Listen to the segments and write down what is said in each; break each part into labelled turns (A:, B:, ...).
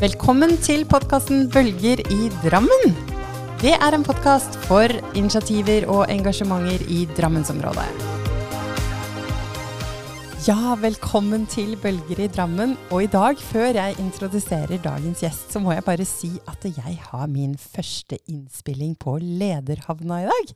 A: Velkommen til podkasten Bølger i Drammen. Det er en podkast for initiativer og engasjementer i Drammensområdet. Ja, velkommen til Bølger i Drammen. Og i dag, før jeg introduserer dagens gjest, så må jeg bare si at jeg har min første innspilling på Lederhavna i dag.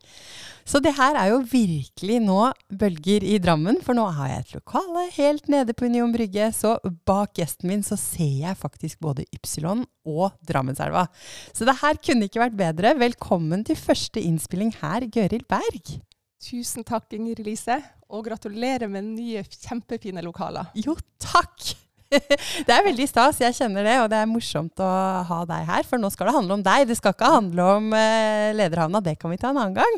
A: Så det her er jo virkelig nå bølger i Drammen, for nå har jeg et lokale helt nede på Union Brygge. Så bak gjesten min så ser jeg faktisk både Ypsilon og Drammenselva. Så det her kunne ikke vært bedre. Velkommen til første innspilling her, Gøril Berg.
B: Tusen takk, Inger Elise, og gratulerer med nye, kjempefine lokaler.
A: Jo, takk! Det er veldig stas, jeg kjenner det, og det er morsomt å ha deg her. For nå skal det handle om deg, det skal ikke handle om uh, Lederhavna. Det kan vi ta en annen gang.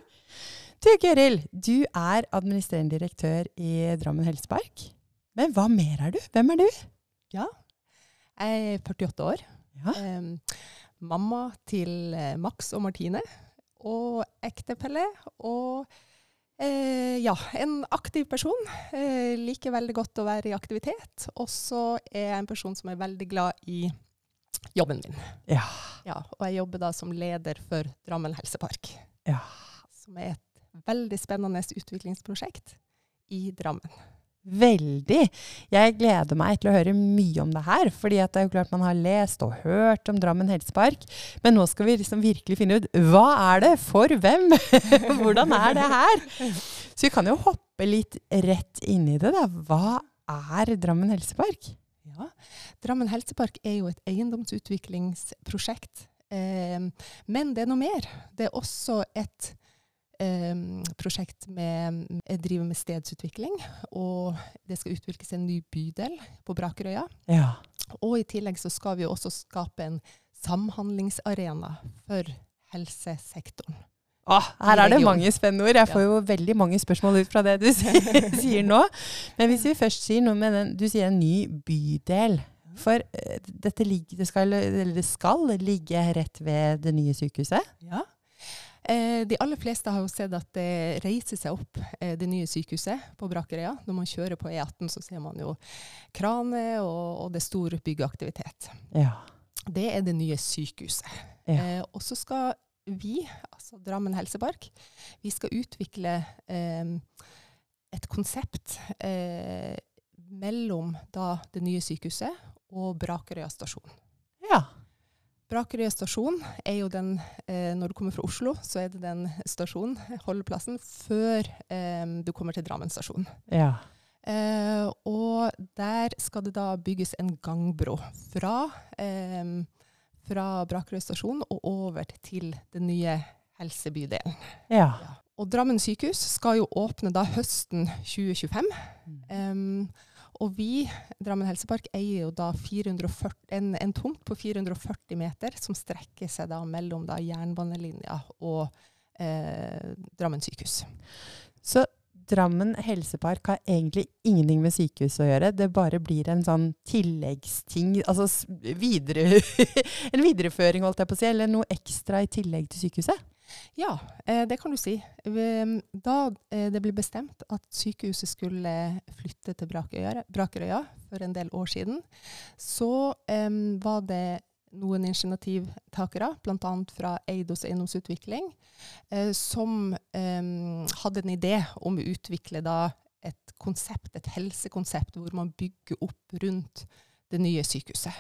A: Du Gøril, du er administrerende direktør i Drammen helsepark. Men hva mer er du? Hvem er du?
B: Ja, jeg er 48 år.
A: Ja.
B: Um, mamma til uh, Max og Martine. Og ektefelle. Og Eh, ja, en aktiv person. Eh, liker veldig godt å være i aktivitet. Og så er jeg en person som er veldig glad i jobben min.
A: Ja.
B: Ja, og jeg jobber da som leder for Drammen helsepark.
A: Ja.
B: Som er et veldig spennende utviklingsprosjekt i Drammen.
A: Veldig. Jeg gleder meg til å høre mye om det her. fordi det er jo klart man har lest og hørt om Drammen helsepark. Men nå skal vi liksom virkelig finne ut hva er det for hvem? Hvordan er det her? Så vi kan jo hoppe litt rett inn i det. da. Hva er Drammen helsepark?
B: Ja, Drammen helsepark er jo et eiendomsutviklingsprosjekt. Eh, men det er noe mer. Det er også et prosjekt med Jeg driver med stedsutvikling, og det skal utvikles en ny bydel på Brakerøya.
A: Ja.
B: Og i tillegg så skal vi jo også skape en samhandlingsarena for helsesektoren.
A: Åh, her er det mange spennende ord. Jeg får jo veldig mange spørsmål ut fra det du sier, nå. Men hvis vi først sier noe med den Du sier en ny bydel. For eh, dette ligger, det, skal, eller det skal ligge rett ved det nye sykehuset?
B: Ja. Eh, de aller fleste har jo sett at det reiser seg opp eh, det nye sykehuset på Brakerøya. Når man kjører på E18, så ser man jo kraner, og, og det er stor byggeaktivitet.
A: Ja.
B: Det er det nye sykehuset.
A: Ja.
B: Eh, og så skal vi, altså Drammen helsepark, vi skal utvikle et konsept eh, mellom da det nye sykehuset og Brakerøya stasjon.
A: ja.
B: Brakerøya stasjon er jo den, eh, når du kommer fra Oslo, så er det den stasjonen, holdeplassen, før eh, du kommer til Drammen stasjon.
A: ja.
B: Eh, og der skal det da bygges en gangbro fra, eh, fra Brakerøy stasjon og over til den nye helsebydelen.
A: ja.
B: Og Drammen sykehus skal jo åpne da høsten 2025. Em, og vi, Drammen helsepark, eier jo da 440, en, en tomt på 440 meter som strekker seg da mellom da jernbanelinja og eh, Drammen sykehus.
A: Så Drammen helsepark har egentlig ingenting med sykehus å gjøre. Det bare blir en sånn tilleggsting, altså videre, en videreføring, holdt jeg på å si, eller noe ekstra i tillegg til sykehuset?
B: Ja, eh, det kan du si. Ehm, Da eh, det ble bestemt at sykehuset skulle flytte til Brakerøya, for en del år siden, så var det noen initiativtakere, bl.a. fra Eidos eiendomsutvikling, eh, som eh, hadde en idé om å utvikle da et konsept, et helsekonsept, hvor man bygger opp rundt det nye sykehuset.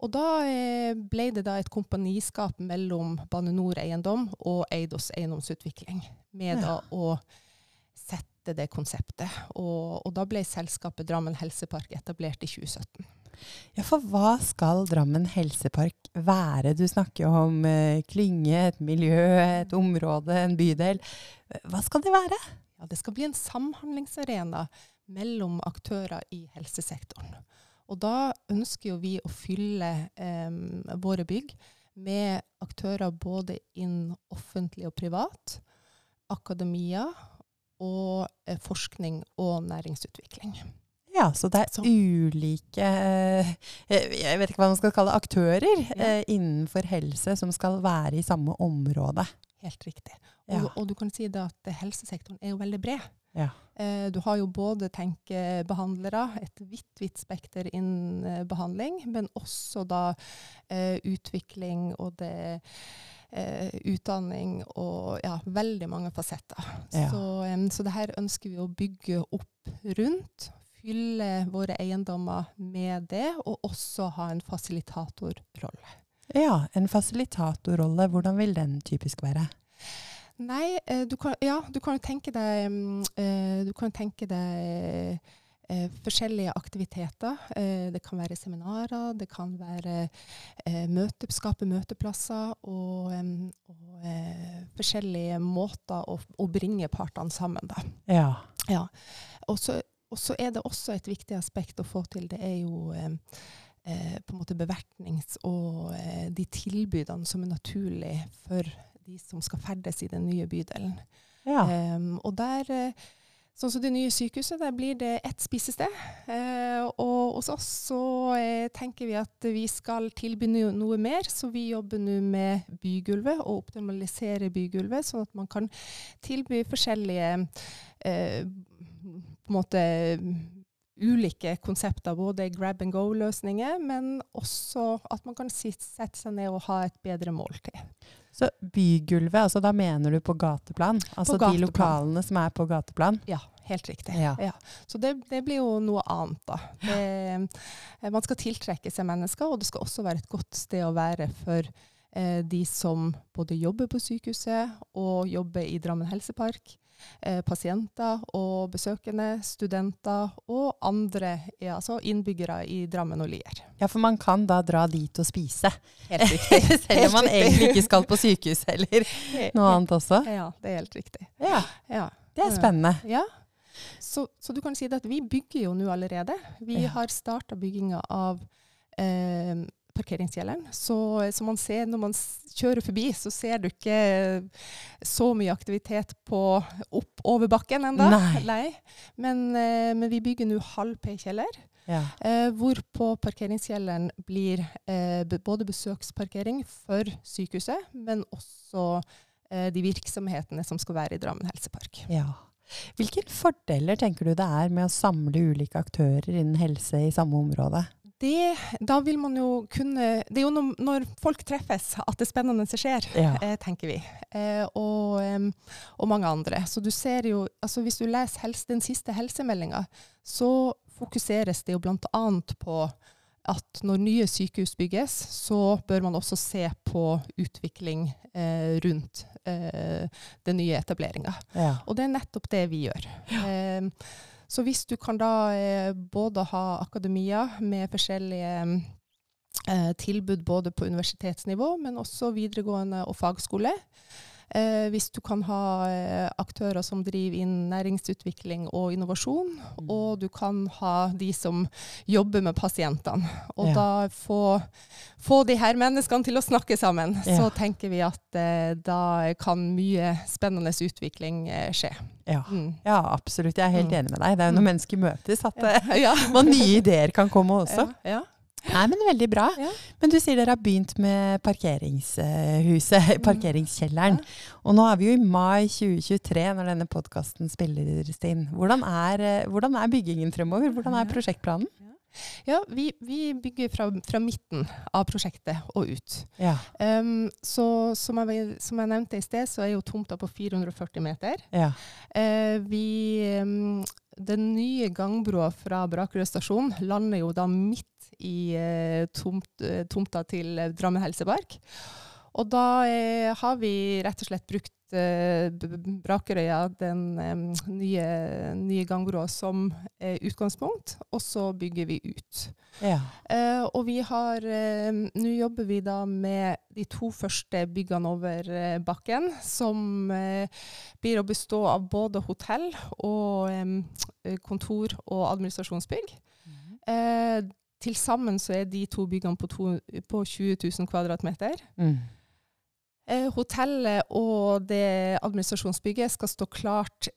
B: Og da eh, ble det da et kompaniskap mellom Bane NOR Eiendom og Eidos eiendomsutvikling, med
A: Ja.
B: da å sette det konseptet. Og, og da ble selskapet Drammen helsepark etablert i 2017.
A: Ja, for hva skal Drammen helsepark være? Du snakker jo om eh, klynge, et miljø, et område, en bydel. Hva skal det være?
B: Ja, det skal bli en samhandlingsarena mellom aktører i helsesektoren. Og da ønsker jo vi å fylle eh, våre bygg med aktører både innen offentlig og privat, akademia og eh, forskning og næringsutvikling.
A: Ja, så det er
B: Så-
A: ulike eh, Jeg vet ikke hva man skal kalle aktører
B: Ja.
A: eh, innenfor helse som skal være i samme område.
B: Helt riktig.
A: Ja.
B: Og, og du kan si at helsesektoren er jo veldig bred.
A: Ja.
B: Eh, du har jo både tenkebehandlere, et vidt, vidt spekter innen eh, behandling, men også da eh, utvikling og det eh, utdanning og ja, veldig mange fasetter.
A: Ja.
B: Så, um, så det her ønsker vi å bygge opp rundt. Fylle våre eiendommer med det, og også ha en fasilitatorrolle.
A: ja, en fasilitatorrolle, hvordan vil den typisk være?
B: Nei, eh, du kan, ja, du kan jo tenke deg, eh, du kan tenke deg eh, forskjellige aktiviteter. Eh, det kan være seminarer, det kan være eh, møte, skape møteplasser og, og eh, forskjellige måter å, å bringe partene sammen. Da.
A: Ja.
B: Ja. Og så er det også et viktig aspekt å få til, det er jo eh, på en måte bevertnings- og de tilbudene som er naturlig for de som skal ferdes i den nye bydelen.
A: ja.
B: Em, og der, eh, sånn som det nye sykehuset, der blir det ett spisested. Eh, og hos oss så eh, tenker vi at vi skal tilby no- noe mer, så vi jobber nå med bygulvet og optimalisere bygulvet, sånn at man kan tilby forskjellige eh, på en måte ulike konsepter, både grab and go-løsninger, men også at man kan sit- sette seg ned og ha et bedre måltid.
A: Så bygulvet, altså da mener du på gateplan? Altså de
B: gateplan.
A: lokalene som er på gateplan?
B: Ja, helt riktig.
A: Ja.
B: Så det, det blir jo noe annet, da. Det, eh, man skal tiltrekke seg mennesker, og det skal også være et godt sted å være for eh, de som både jobber på sykehuset og jobber i Drammen helsepark. Eh, pasienter og besøkende, studenter og andre ja, altså innbyggere i Drammen og Lier.
A: Ja, for man kan da dra dit og spise.
B: Helt riktig.
A: Selv om man
B: riktig.
A: egentlig ikke skal på sykehus eller noe annet også.
B: Ja, det er helt riktig.
A: Ja,
B: Ja.
A: det er spennende.
B: Ja. Så, så du kan si at vi bygger jo nå allerede. Vi har starta bygginga av eh, parkeringskjelleren. Så, så man ser når man kjører forbi, så ser du ikke så mye aktivitet på opp over bakken ennå. Men, eh, men vi bygger nå halv P-kjeller.
A: Ja.
B: Eh, hvorpå parkeringskjelleren blir eh, både besøksparkering for sykehuset, men også eh, de virksomhetene som skal være i Drammen helsepark.
A: ja. Hvilke fordeler tenker du det er med å samle ulike aktører innen helse i samme område?
B: Det, da vil man jo kunne Det er jo når, når folk treffes at det spennende skjer,
A: Ja.
B: eh, tenker vi. Eh, og, em, og mange andre. Så du ser jo altså Hvis du leser helse, den siste helsemeldinga, så fokuseres det jo bl.a. på at når nye sykehus bygges, så bør man også se på utvikling eh, rundt eh, den nye etableringa.
A: Ja.
B: Og det er nettopp det vi gjør. Eh, så hvis du kan da eh, både ha akademia med forskjellige eh, tilbud både på universitetsnivå, men også videregående og fagskole. Eh, hvis du kan ha eh, aktører som driver inn næringsutvikling og innovasjon, og du kan ha de som jobber med pasientene. Og
A: Ja.
B: da få, få de her menneskene til å snakke sammen,
A: Ja.
B: så tenker vi at eh, da kan mye spennende utvikling eh, skje.
A: Ja.
B: Mm.
A: ja, absolutt. Jeg er helt
B: Mm.
A: enig med deg. Det er jo når mennesker møtes at eh,
B: Ja.
A: man nye ideer kan komme også.
B: Ja. ja.
A: Nei, men veldig bra.
B: Ja.
A: Men du sier dere har begynt med parkeringshuset, parkeringskjelleren. Og nå er vi jo i mai 2023 når denne podkasten spilles inn. Hvordan er, eh, hvordan er byggingen fremover? Hvordan er prosjektplanen?
B: Ja, vi, vi bygger fra, fra midten av prosjektet og ut.
A: Ja.
B: Um, så som jeg, som jeg nevnte i sted, så er jo tomta på 440 meter.
A: ja.
B: Uh, vi, um, den nye gangbroa fra Brakerød stasjon lander jo da midt i eh, tomt, eh, tomta til eh, Drammen helsepark. Og da eh, har vi rett og slett brukt eh, Brakerøya, den eh, nye, nye gangbroa, som utgangspunkt, og så bygger vi ut.
A: ja.
B: Eh, og vi har Nå jobber vi da med de to første byggene over bakken, som blir å bestå av både hotell og kontor og administrasjonsbygg. Eh, Til sammen så er de to byggene på, to, på 20 000 kvadratmeter.
A: Mm.
B: Eh, hotellet og det administrasjonsbygget skal stå klart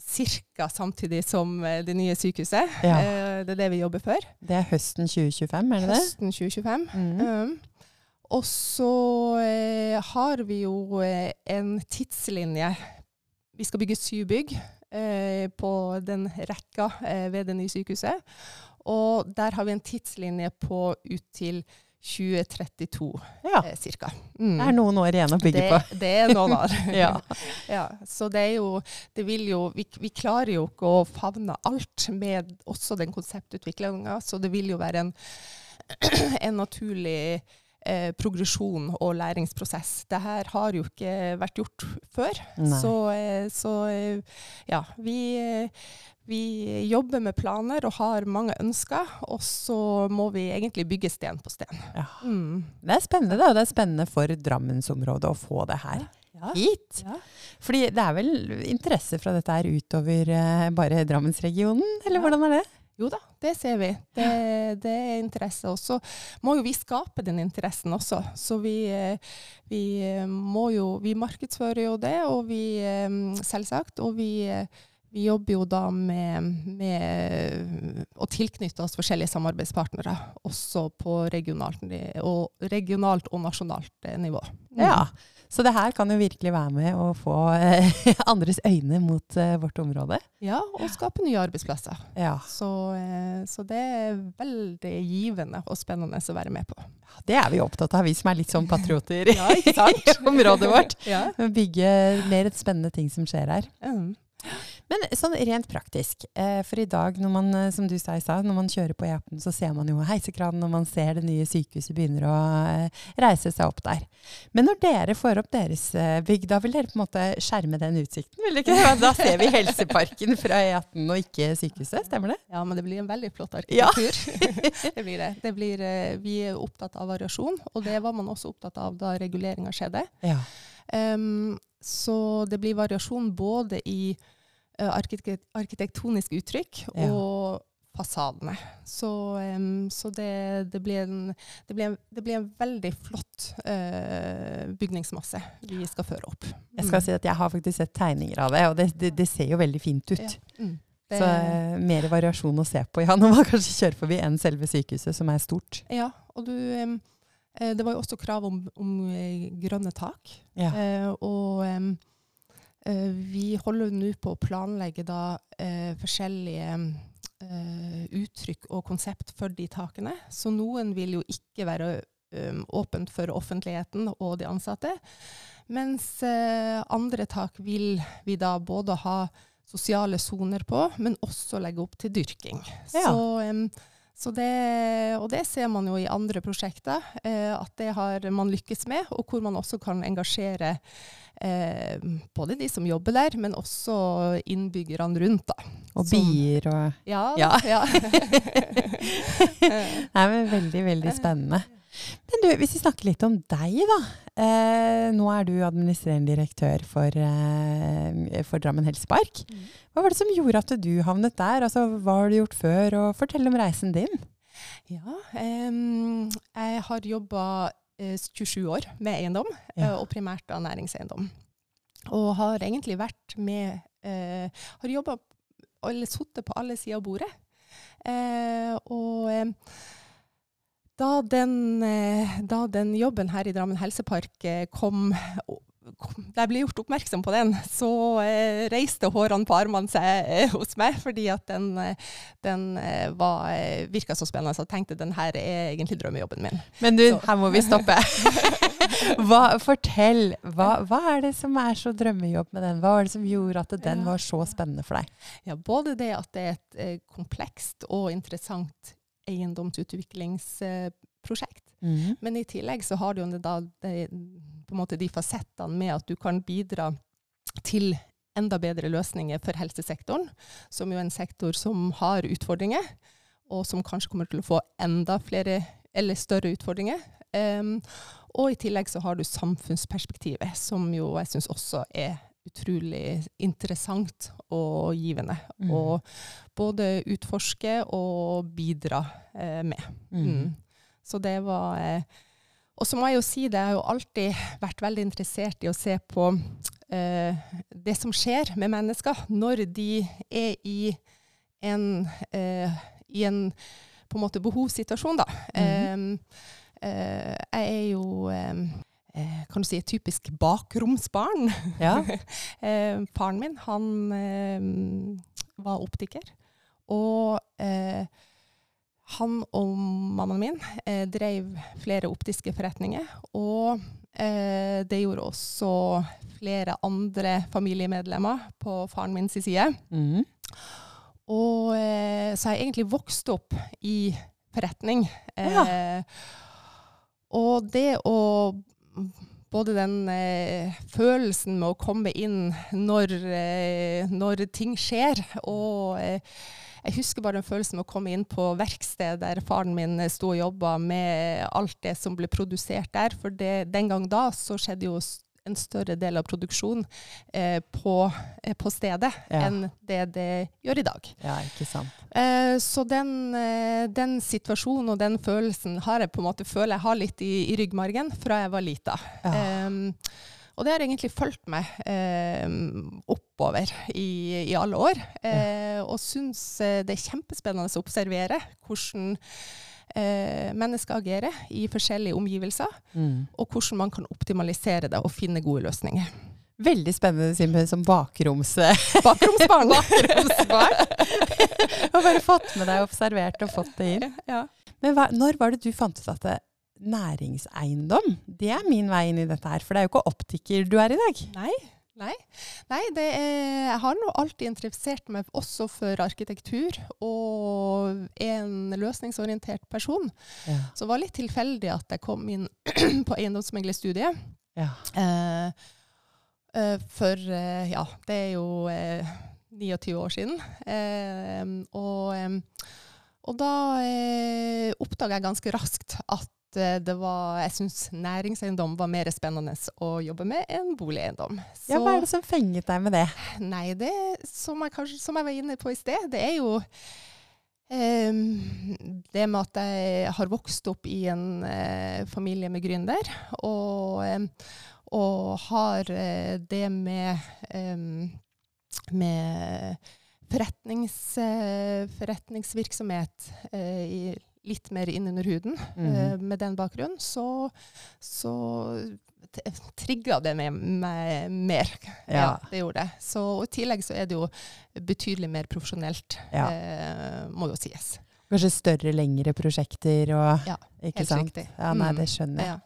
B: ca. samtidig som eh, det nye sykehuset.
A: Ja.
B: Eh, det er det vi jobber for.
A: Det er høsten 2025, er det det?
B: Høsten 2025.
A: Mm.
B: Um, og så eh, har vi jo en tidslinje. Vi skal bygge syv bygg. på den rekka ved det nye sykehuset. Og der har vi en tidslinje på ut til 2032
A: Ja.
B: eh, cirka.
A: Det
B: Mm.
A: er noen år igjen å bygge
B: det,
A: på.
B: Det er noen år.
A: Ja.
B: ja, så det er jo Det vil jo vi, vi klarer jo ikke å favne alt med også den konseptutviklinga, så det vil jo være en, en naturlig eh, progresjon og læringsprosess. Det her har jo ikke vært gjort før.
A: Nei.
B: Så, eh, så eh, ja, vi, eh, vi jobber med planer og har mange ønsker, og så må vi egentlig bygge sten på sten.
A: Ja.
B: Mm.
A: Det er spennende, da. Det er spennende for Drammensområdet å få det her
B: Ja.
A: hit.
B: Ja.
A: Fordi det er vel interesse fra dette her utover uh, bare Drammensregionen, eller
B: Ja.
A: hvordan er det?
B: Jo da, det ser vi. Det, det er interesse. Og så må jo vi skape den interessen også. Så vi, eh, vi eh, må jo Vi markedsfører jo det, og vi Selvsagt. Og vi, vi jobber jo da med, med å tilknytte oss forskjellige samarbeidspartnere, også på regionalt og, regionalt og nasjonalt eh, nivå. Mm.
A: Ja. Så det her kan jo virkelig være med å få eh, andres øyne mot eh, vårt område.
B: ja, og skape nye arbeidsplasser.
A: Ja.
B: Så, så det er veldig givende og spennende å være med på.
A: Det er vi opptatt av, vi som er litt sånn patrioter
B: Ja,
A: i området vårt.
B: Ja.
A: Bygge mer et spennende ting som skjer her.
B: Mm.
A: Men sånn rent praktisk, eh, for i dag når man, eh, som du sa i stad, når man kjører på E18, så ser man jo heisekranen og man ser det nye sykehuset begynner å eh, reise seg opp der. Men når dere får opp deres bygg, da vil dere på en måte skjerme den utsikten, vil dere ikke det? Da ser vi Helseparken fra E18 og ikke sykehuset, stemmer det?
B: Ja, men det blir en veldig flott
A: Ja.
B: arkitektur. det blir det. det blir, vi er opptatt av variasjon, og det var man også opptatt av da reguleringa skjedde.
A: Ja.
B: Um, så det blir variasjon både i arkitekt arkitektoniske uttrykk
A: Ja.
B: og fasadene. Så, um, så det, det, blir en, det, blir en, det blir en veldig flott uh, bygningsmasse vi skal føre opp.
A: Jeg skal si at jeg har faktisk sett tegninger av det, og det, ser jo veldig fint ut.
B: Ja. Mm.
A: Så eh, mer variasjon å se på, ja, når man kanskje kjører forbi enn selve sykehuset, som er stort.
B: Ja, og du, eh, det var jo også krav om, om eh, grønne tak.
A: Ja.
B: Eh, og eh, vi holder nå på å planlegge da eh, forskjellige eh, uttrykk og konsept for de takene. Så noen vil jo ikke være um, åpent for offentligheten og de ansatte. Mens eh, andre tak vil vi da både ha sosiale soner på, men også legge opp til dyrking.
A: Ja.
B: Så, så det, og det ser man jo i andre prosjekter, eh, at det har man lykkes med, og hvor man også kan engasjere eh, både de som jobber der, men også innbyggerne rundt. Da.
A: Og
B: Som-
A: bier og
B: Ja.
A: Ja.
B: ja.
A: Nei, men veldig, veldig spennende. Men du, hvis vi snakker litt om deg, da. Eh, nå er du administrerende direktør for, eh, for Drammen Helsepark. Hva var det som gjorde at du havnet der? Altså, hva har du gjort før? Og fortell om reisen din.
B: Ja, eh, jeg har jobba eh, 27 år med eiendom,
A: Ja.
B: eh, og primært da næringseiendom. Og har egentlig vært med eh, Har jobba eller sittet på alle sider av bordet. Eh, og da den, eh, da den jobben her i Drammen helsepark eh, kom, kom Da jeg ble gjort oppmerksom på den, så eh, reiste hårene på armene seg eh, hos meg, fordi at den, eh, den var, virka så spennende. Så jeg tenkte den her er egentlig drømmejobben min.
A: Men du,
B: Så-
A: her må vi stoppe. Hva, fortell. Hva, hva er det som er så drømmejobb med den? Hva var det som gjorde at den var så spennende for deg?
B: Ja, både det at det er et eh, komplekst og interessant eiendomsutviklingsprosjekt.
A: Mhm.
B: Men i tillegg så har du jo da, de, på en måte de fasettene med at du kan bidra til enda bedre løsninger for helsesektoren, som jo er en sektor som har utfordringer, og som kanskje kommer til å få enda flere eller større utfordringer. Um, og i tillegg så har du samfunnsperspektivet, som jo jeg syns også er utrolig interessant og givende.
A: Mm.
B: Og både utforske og bidra eh, med.
A: Mm.
B: Mm. Så det var eh, Og så må jeg jo si det, jeg har jo alltid vært veldig interessert i å se på eh, det som skjer med mennesker når de er i en, eh, i en på en måte behovssituasjon, da.
A: Mhm.
B: Eh, eh, jeg er jo kan du si, et typisk bakromsbarn.
A: Ja.
B: eh, faren min, han eh, var optiker. Og eh, han og mammaen min eh, drev flere optiske forretninger. Og eh, det gjorde også flere andre familiemedlemmer på faren min sin side.
A: Mm.
B: Og eh, så har jeg egentlig vokst opp i forretning. Eh, Og det å Både den eh, følelsen med å komme inn når, eh, når ting skjer, og eh, jeg husker bare den følelsen med å komme inn på verksted der faren min eh, sto og jobba med alt det som ble produsert der. For det, den gang da så skjedde jo en større del av produksjonen eh, på, eh, på stedet
A: Ja.
B: enn det det gjør i dag.
A: ja, ikke sant.
B: Eh, så den, eh, den situasjonen og den følelsen har jeg på en måte føler jeg har litt i, i ryggmargen fra jeg var lita.
A: Ja.
B: Og det har egentlig fulgt meg oppover i, i alle år. Eh, og syns eh, det er kjempespennende å observere hvordan eh, mennesker agerer i forskjellige omgivelser,
A: Mm.
B: og hvordan man kan optimalisere det og finne gode løsninger.
A: Veldig spennende, Simen, som bakroms...
B: Bakromsbarn!
A: Har bare fått med deg, observert og fått det inn.
B: ja.
A: Men hva, når var det du fant ut at det, næringseiendom, det er min vei inn i dette her? For det er jo ikke optiker du er i dag.
B: Nei. Nei, Nei det er, jeg har nå alltid interessert meg også for arkitektur, og er en løsningsorientert person.
A: Ja.
B: Så det var litt tilfeldig at jeg kom inn på eiendomsmeglerstudiet.
A: Ja.
B: Eh, eh, for eh, ja, det er jo eh, 29 år siden. Eh, og, eh, og da eh, oppdaga jeg ganske raskt at eh, det var, jeg syns næringseiendom var mer spennende å jobbe med enn boligeiendom.
A: ja, hva er det som fenget deg med det?
B: Nei, det som jeg, kanskje, som jeg var inne på i sted, det er jo ehm, det med at jeg har vokst opp i en eh, familie med gründer, og, em, og har eh, det med, em, med forretnings, eh, forretningsvirksomhet eh, i, litt mer innunder huden.
A: Mhm.
B: Eh, med den bakgrunnen, så, så trigga det meg, meg mer. Ja.
A: Ja.
B: det gjorde det. Så, og I tillegg så er det jo betydelig mer profesjonelt,
A: Ja.
B: eh, må jo sies.
A: Kanskje større, lengre prosjekter og
B: Ja, helt
A: sant?
B: riktig.
A: Ja, nei,
B: Mm.
A: det skjønner jeg.
B: Ja.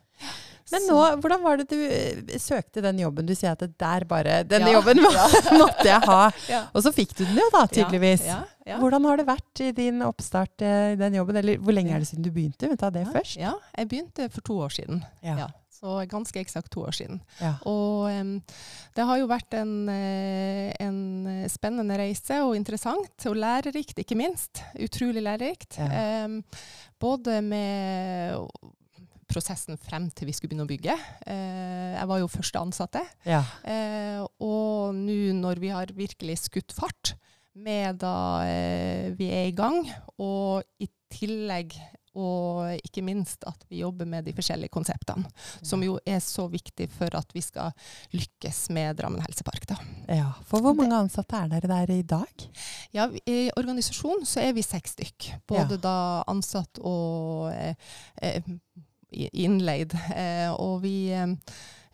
A: Men
B: Så-
A: nå, hvordan var det du eh, søkte den jobben? Du sier at det der bare Denne
B: Ja.
A: jobben måtte jeg ha.
B: Ja.
A: Og så fikk du den jo da, tydeligvis.
B: Ja, ja.
A: Hvordan har det vært i din oppstart eh, i den jobben? Eller hvor lenge er det siden du begynte? Vi tar det først.
B: Ja, jeg begynte for to år siden.
A: Ja.
B: Ja. Så ganske eksakt to år siden.
A: Ja.
B: Og um, det har jo vært en, eh, en spennende reise, og interessant og lærerikt, ikke minst. Utrolig lærerikt.
A: Ja.
B: Um, både med prosessen frem til vi skulle begynne å bygge. Uh, jeg var jo første ansatte.
A: Ja.
B: Uh, og nå når vi har virkelig skutt fart med da eh, vi er i gang, og i tillegg og ikke minst at vi jobber med de forskjellige konseptene, som jo er så viktig for at vi skal lykkes med Drammen helsepark. Da.
A: ja. For hvor mange ansatte er dere der i dag?
B: Ja, I organisasjonen så er vi seks stykk. Både
A: Ja.
B: da ansatt og eh, eh, innleid. Eh, og vi, eh,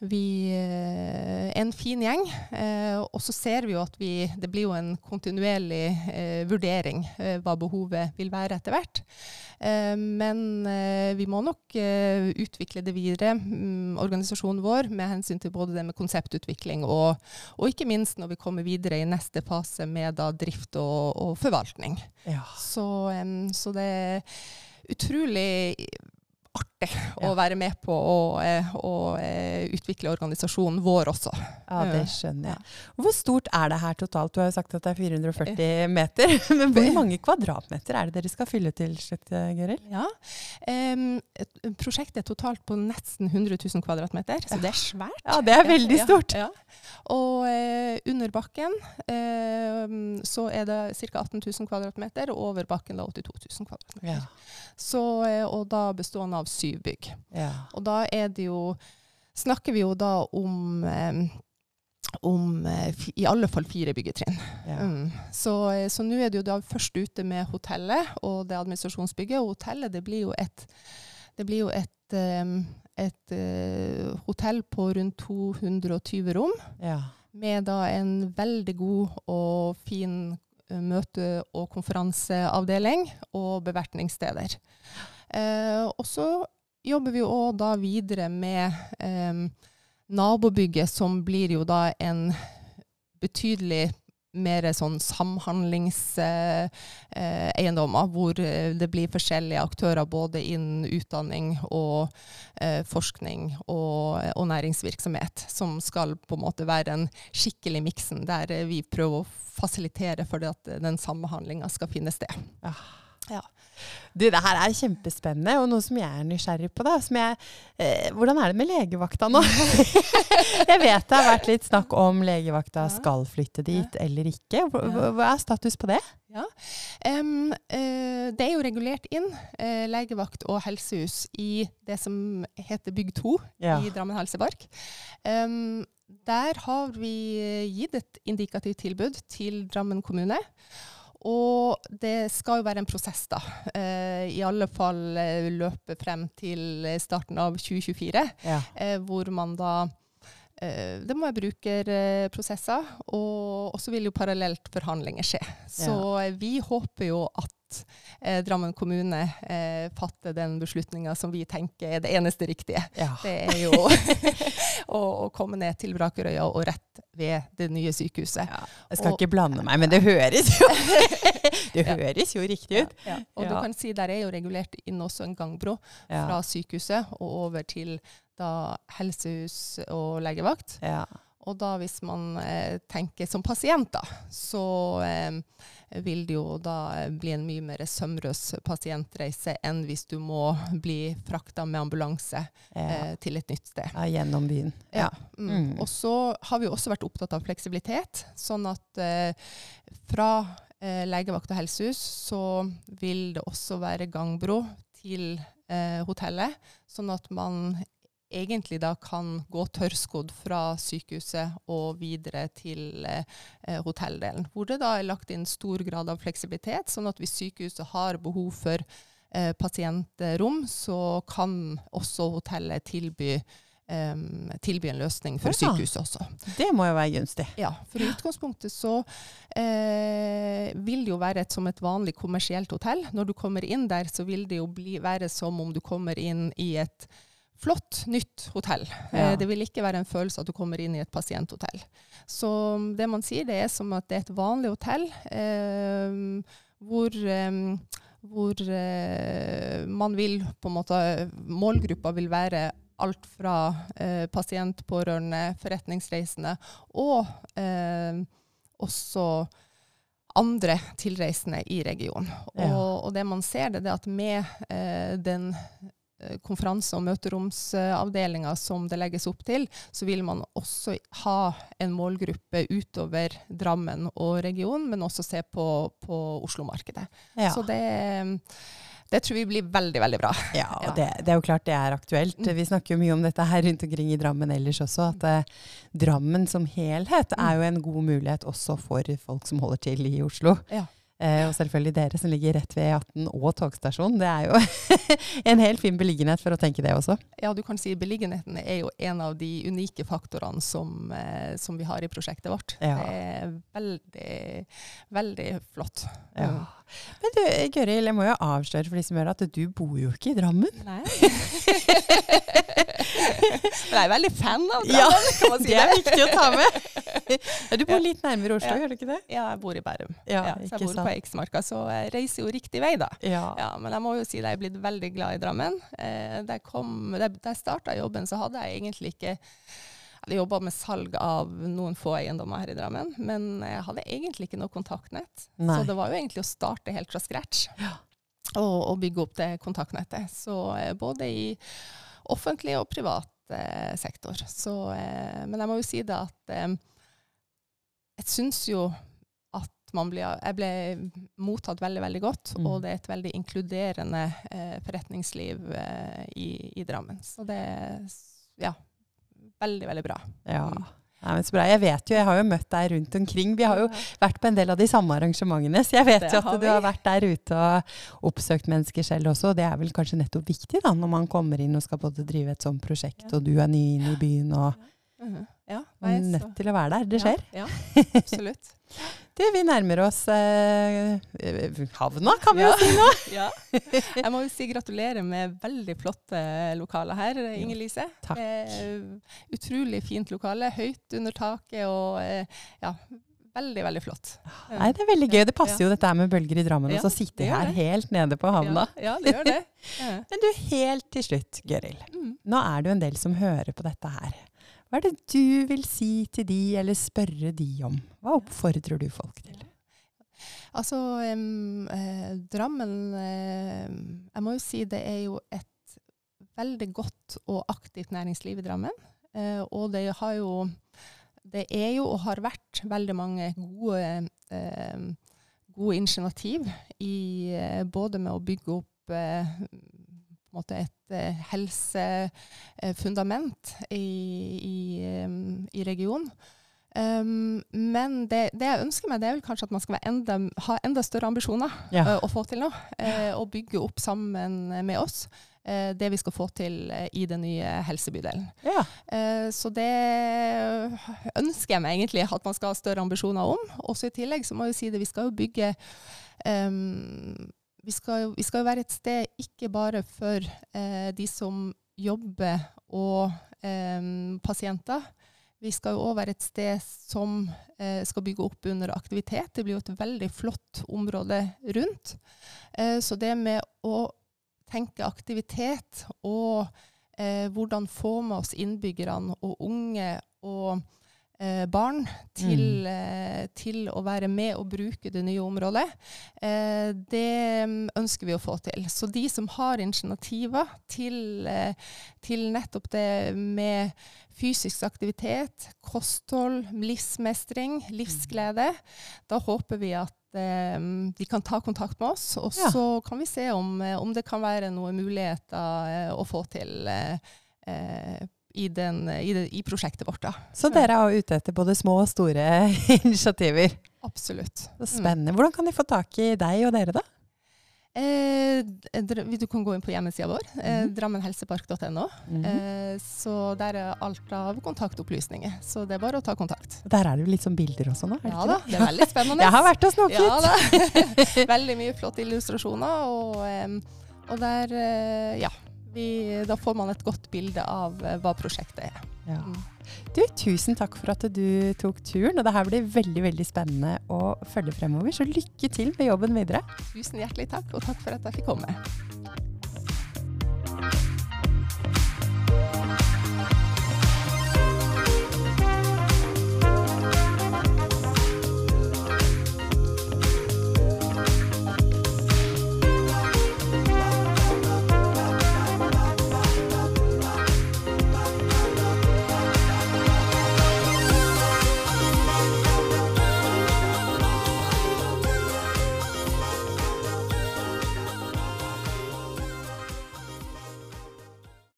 B: vi eh, en fin gjeng. Eh, og så ser vi jo at vi Det blir jo en kontinuerlig eh, vurdering hva behovet vil være etter hvert. Men vi må nok utvikle det videre, mm, organisasjonen vår, med hensyn til både det med konseptutvikling og, og ikke minst når vi kommer videre i neste fase med da drift og, og forvaltning.
A: Ja.
B: Så, så det er utrolig artig å være med på å, å, å eh, utvikle organisasjonen vår også.
A: ja, det skjønner jeg. Hvor stort er det her totalt? Du har jo sagt at det er 440 meter. Men hvor mange kvadratmeter er det dere skal fylle til slutt, eh, Gøril?
B: Ja. Um, prosjektet er totalt på nesten 100 000 kvadratmeter, så det er svært.
A: Ja, det er veldig stort.
B: Ja, Og uh, under bakken em, så er det ca. 18 000 kvadratmeter, og over bakken da 82 000 kvadratmeter.
A: Ja.
B: Så, eh, og da bestående av syv bygg.
A: Ja.
B: Og da er det jo Snakker vi jo da om eh, om eh, i alle fall fire byggetrinn.
A: Ja.
B: Mm. Så, så nå er det jo da først ute med hotellet og det administrasjonsbygget. Og hotellet det blir jo et, det blir jo et, eh, et uh, hotell på rundt 220 rom,
A: Ja.
B: Med da en veldig god og fin uh, møte- og konferanseavdeling og bevertningssteder. Eh, og så jobber vi òg da videre med eh, nabobygget, som blir jo da en betydelig mer sånn samhandlingseiendommer, eh, hvor eh, det blir forskjellige aktører både innen utdanning og eh, forskning og, og, næringsvirksomhet, som skal på en måte være den skikkelig miksen, der eh, vi prøver å fasilitere for at den samhandlinga skal finne sted.
A: Ja.
B: Ja.
A: Du, det her er kjempespennende, og noe som jeg er nysgjerrig på. da, jeg, eh, Hvordan er det med legevakta nå? jeg vet det har vært litt snakk om legevakta skal flytte dit eller ikke. Hva, er status på det?
B: Ja, um, uh, Det er jo regulert inn uh, legevakt og helsehus i det som heter Bygg 2 ja. i Drammen helsepark. Um, der har vi gitt et indikativt tilbud til Drammen kommune. Og det skal jo være en prosess, da. Eh, I alle fall eh, løpe frem til starten av 2024, ja. eh, hvor man da eh, Det må være brukerprosesser, og så vil jo parallelt forhandlinger skje. Så ja. vi håper jo at eh, Drammen kommune eh, fatter den beslutninga som vi tenker er det eneste riktige. Ja. Det er jo å, å, komme ned til Brakerøya og rett ved det nye sykehuset. Ja.
A: Jeg skal og, ikke blande meg, men det høres jo, det høres jo riktig ut.
B: Og du kan si Der er jo regulert inn også en gangbro fra sykehuset og over til da helsehus og legevakt. Ja. Og da hvis man eh, tenker som pasient, da, så eh, vil det jo da bli en mye mer sømrøs pasientreise enn hvis du må bli frakta med ambulanse ja. eh, til et nytt sted.
A: Ja, gjennom byen.
B: Ja. Mm. Mm. Og så har vi også vært opptatt av fleksibilitet, sånn at eh, fra eh, legevakt og helsehus så vil det også være gangbro til eh, hotellet, sånn at man egentlig da kan gå tørrskodd fra sykehuset og videre til eh, hotelldelen. Hvor det da er lagt inn stor grad av fleksibilitet, sånn at hvis sykehuset har behov for eh, pasientrom, så kan også hotellet tilby Um, tilby en løsning for ja, sykehuset også.
A: Det må jo være gunstig.
B: Ja, for i utgangspunktet så eh, vil det jo være et, som et vanlig kommersielt hotell. Når du kommer inn der, så vil det jo bli, være som om du kommer inn i et flott, nytt hotell. Ja. Eh, det vil ikke være en følelse at du kommer inn i et pasienthotell. Så det man sier, det er som at det er et vanlig hotell eh, hvor, eh, hvor eh, man vil på en måte Målgruppa vil være alt fra eh, pasient, pårørende, forretningsreisende og eh, også andre tilreisende i regionen. Ja. Og, og, det man ser, det er at med den Eh, konferanse- og møteromsavdelinga som det legges opp til, så vil man også ha en målgruppe utover Drammen og regionen, men også se på, på Oslo-markedet. Ja. Så det, det, tror vi blir veldig veldig bra.
A: Ja, og. Det, det, er jo klart det er aktuelt. Mm. Vi snakker jo mye om dette her rundt omkring i Drammen ellers også, at eh, Drammen som helhet er jo en god mulighet også for folk som holder til i Oslo. Ja. Eh, og selvfølgelig dere som ligger rett ved E18 og togstasjonen. Det er jo en helt fin beliggenhet for å tenke det også.
B: Ja, du kan si beliggenheten er jo en av de unike faktorene som, eh, som vi har i prosjektet vårt. Ja. Det er veldig, veldig flott. Ja.
A: Men du, Gøril, jeg må jo avsløre for de som hører at du bor jo ikke i Drammen.
B: Nei. Men jeg er veldig fan av Drammen, ja, kan man si
A: det. er viktig å ta med. Du bor litt nærmere Oslo, ja. gjør du ikke det?
B: Ja, jeg bor i Bærum. Ja, ja, så jeg bor sant. på Eiksmarka, så jeg reiser jo riktig vei, da. Ja. men jeg må jo si at jeg er blitt veldig glad i Drammen. Eh, da jeg, jeg starta jobben, så hadde jeg egentlig ikke jeg jobba med salg av noen få eiendommer her i Drammen, men jeg hadde egentlig ikke noe kontaktnett. Nei. Så det var jo egentlig å starte helt fra scratch ja. og, og, bygge opp det kontaktnettet. Så eh, både i offentlig og privat sektor. Så, eh, men jeg må jo si det at eh, jeg syns jo at man ble, jeg ble mottatt veldig veldig godt, mm. og det er et veldig inkluderende eh, forretningsliv eh, i, i, Drammen. Så det ja, veldig, veldig bra.
A: Ja. Nei, men så bra. Jeg vet jo, jeg har jo møtt deg rundt omkring. Vi har jo vært på en del av de samme arrangementene, så jeg vet
B: Det
A: jo at
B: har
A: du har vært der ute og oppsøkt mennesker selv også. og Det er vel kanskje nettopp viktig da, når man kommer inn og skal både drive et sånt prosjekt,
B: Ja.
A: og du er ny inn i byen og
B: Mhm. Ja, nei, så-
A: nødt til å være der. Det skjer.
B: Ja, ja absolutt.
A: Du, vi nærmer oss eh, havna, kan vi
B: Ja.
A: jo si nå.
B: Ja. Jeg må jo si gratulerer med veldig flotte lokaler her, Inger Lise.
A: Takk.
B: Eh, utrolig fint lokale, høyt under taket og eh, ja, veldig, veldig flott.
A: Nei, det er veldig gøy. Det passer jo dette her med bølger i Drammen,
B: Ja,
A: og så sitte
B: jeg
A: her
B: det.
A: helt nede på havna.
B: Ja, ja, det gjør det. Ja.
A: Men du, helt til slutt, Gøril.
B: Mm.
A: Nå er det jo en del som hører på dette her. Hva er det du vil si til de, eller spørre de om? Hva oppfordrer du folk til?
B: Altså, um, eh, Drammen eh, Jeg må jo si det er jo et veldig godt og aktivt næringsliv i Drammen. Eh, og det har jo Det er jo og har vært veldig mange gode, gode initiativ i eh, både med å bygge opp eh, måte et eh, helsefundament i, i, i regionen. Um, men det, det jeg ønsker meg, det er vel kanskje at man skal enda, ha enda større ambisjoner
A: Ja.
B: uh, å få til noe. Uh, og bygge opp sammen med oss uh, det vi skal få til eh, i den nye helsebydelen.
A: Ja.
B: Eh, så det ønsker jeg meg egentlig at man skal ha større ambisjoner om. Også i tillegg så må jeg si det, vi skal jo bygge um, vi, skal jo, vi skal jo være et sted ikke bare for eh, de som jobber og eh, pasienter. Vi skal jo òg være et sted som eh, skal bygge opp under aktivitet. Det blir jo et veldig flott område rundt. Eh, så det med å tenke aktivitet og eh, hvordan få med oss innbyggerne og unge og eh, barn til, eh, til å være med og bruke det nye området, eh, det mm, ønsker vi å få til. Så de som har initiativer til, eh, til nettopp det med fysisk aktivitet, kosthold, livsmestring, livsglede, da håper vi at eh, de kan ta kontakt med oss, og
A: Ja.
B: så kan vi se om, eh, om det kan være noen muligheter å få til eh, i, den, i, det, i prosjektet vårt. Da.
A: Så dere er ute etter både små og store initiativer.
B: Absolutt.
A: Så spennende. Hvordan kan de få tak i deg og dere, da?
B: Eh, du kan gå inn på hjemmesida vår, eh,
A: Mhm.
B: drammenhelsepark.no.
A: -hmm.
B: Eh, så der er alt av kontaktopplysninger. Så det er bare å ta kontakt.
A: Der er det jo litt sånn bilder også nå?
B: Ja da,
A: det?
B: det er veldig spennende.
A: Jeg har vært og snoket.
B: Ja. Veldig mye flotte illustrasjoner. Og, em, og der eh, Ja. Vi, da får man et godt bilde av eh, hva prosjektet er.
A: Ja.
B: Mm.
A: Du, tusen takk for at du tok turen. Og det her blir veldig veldig spennende å følge fremover. Så lykke til med jobben videre.
B: Tusen hjertelig takk, og takk for at jeg fikk komme.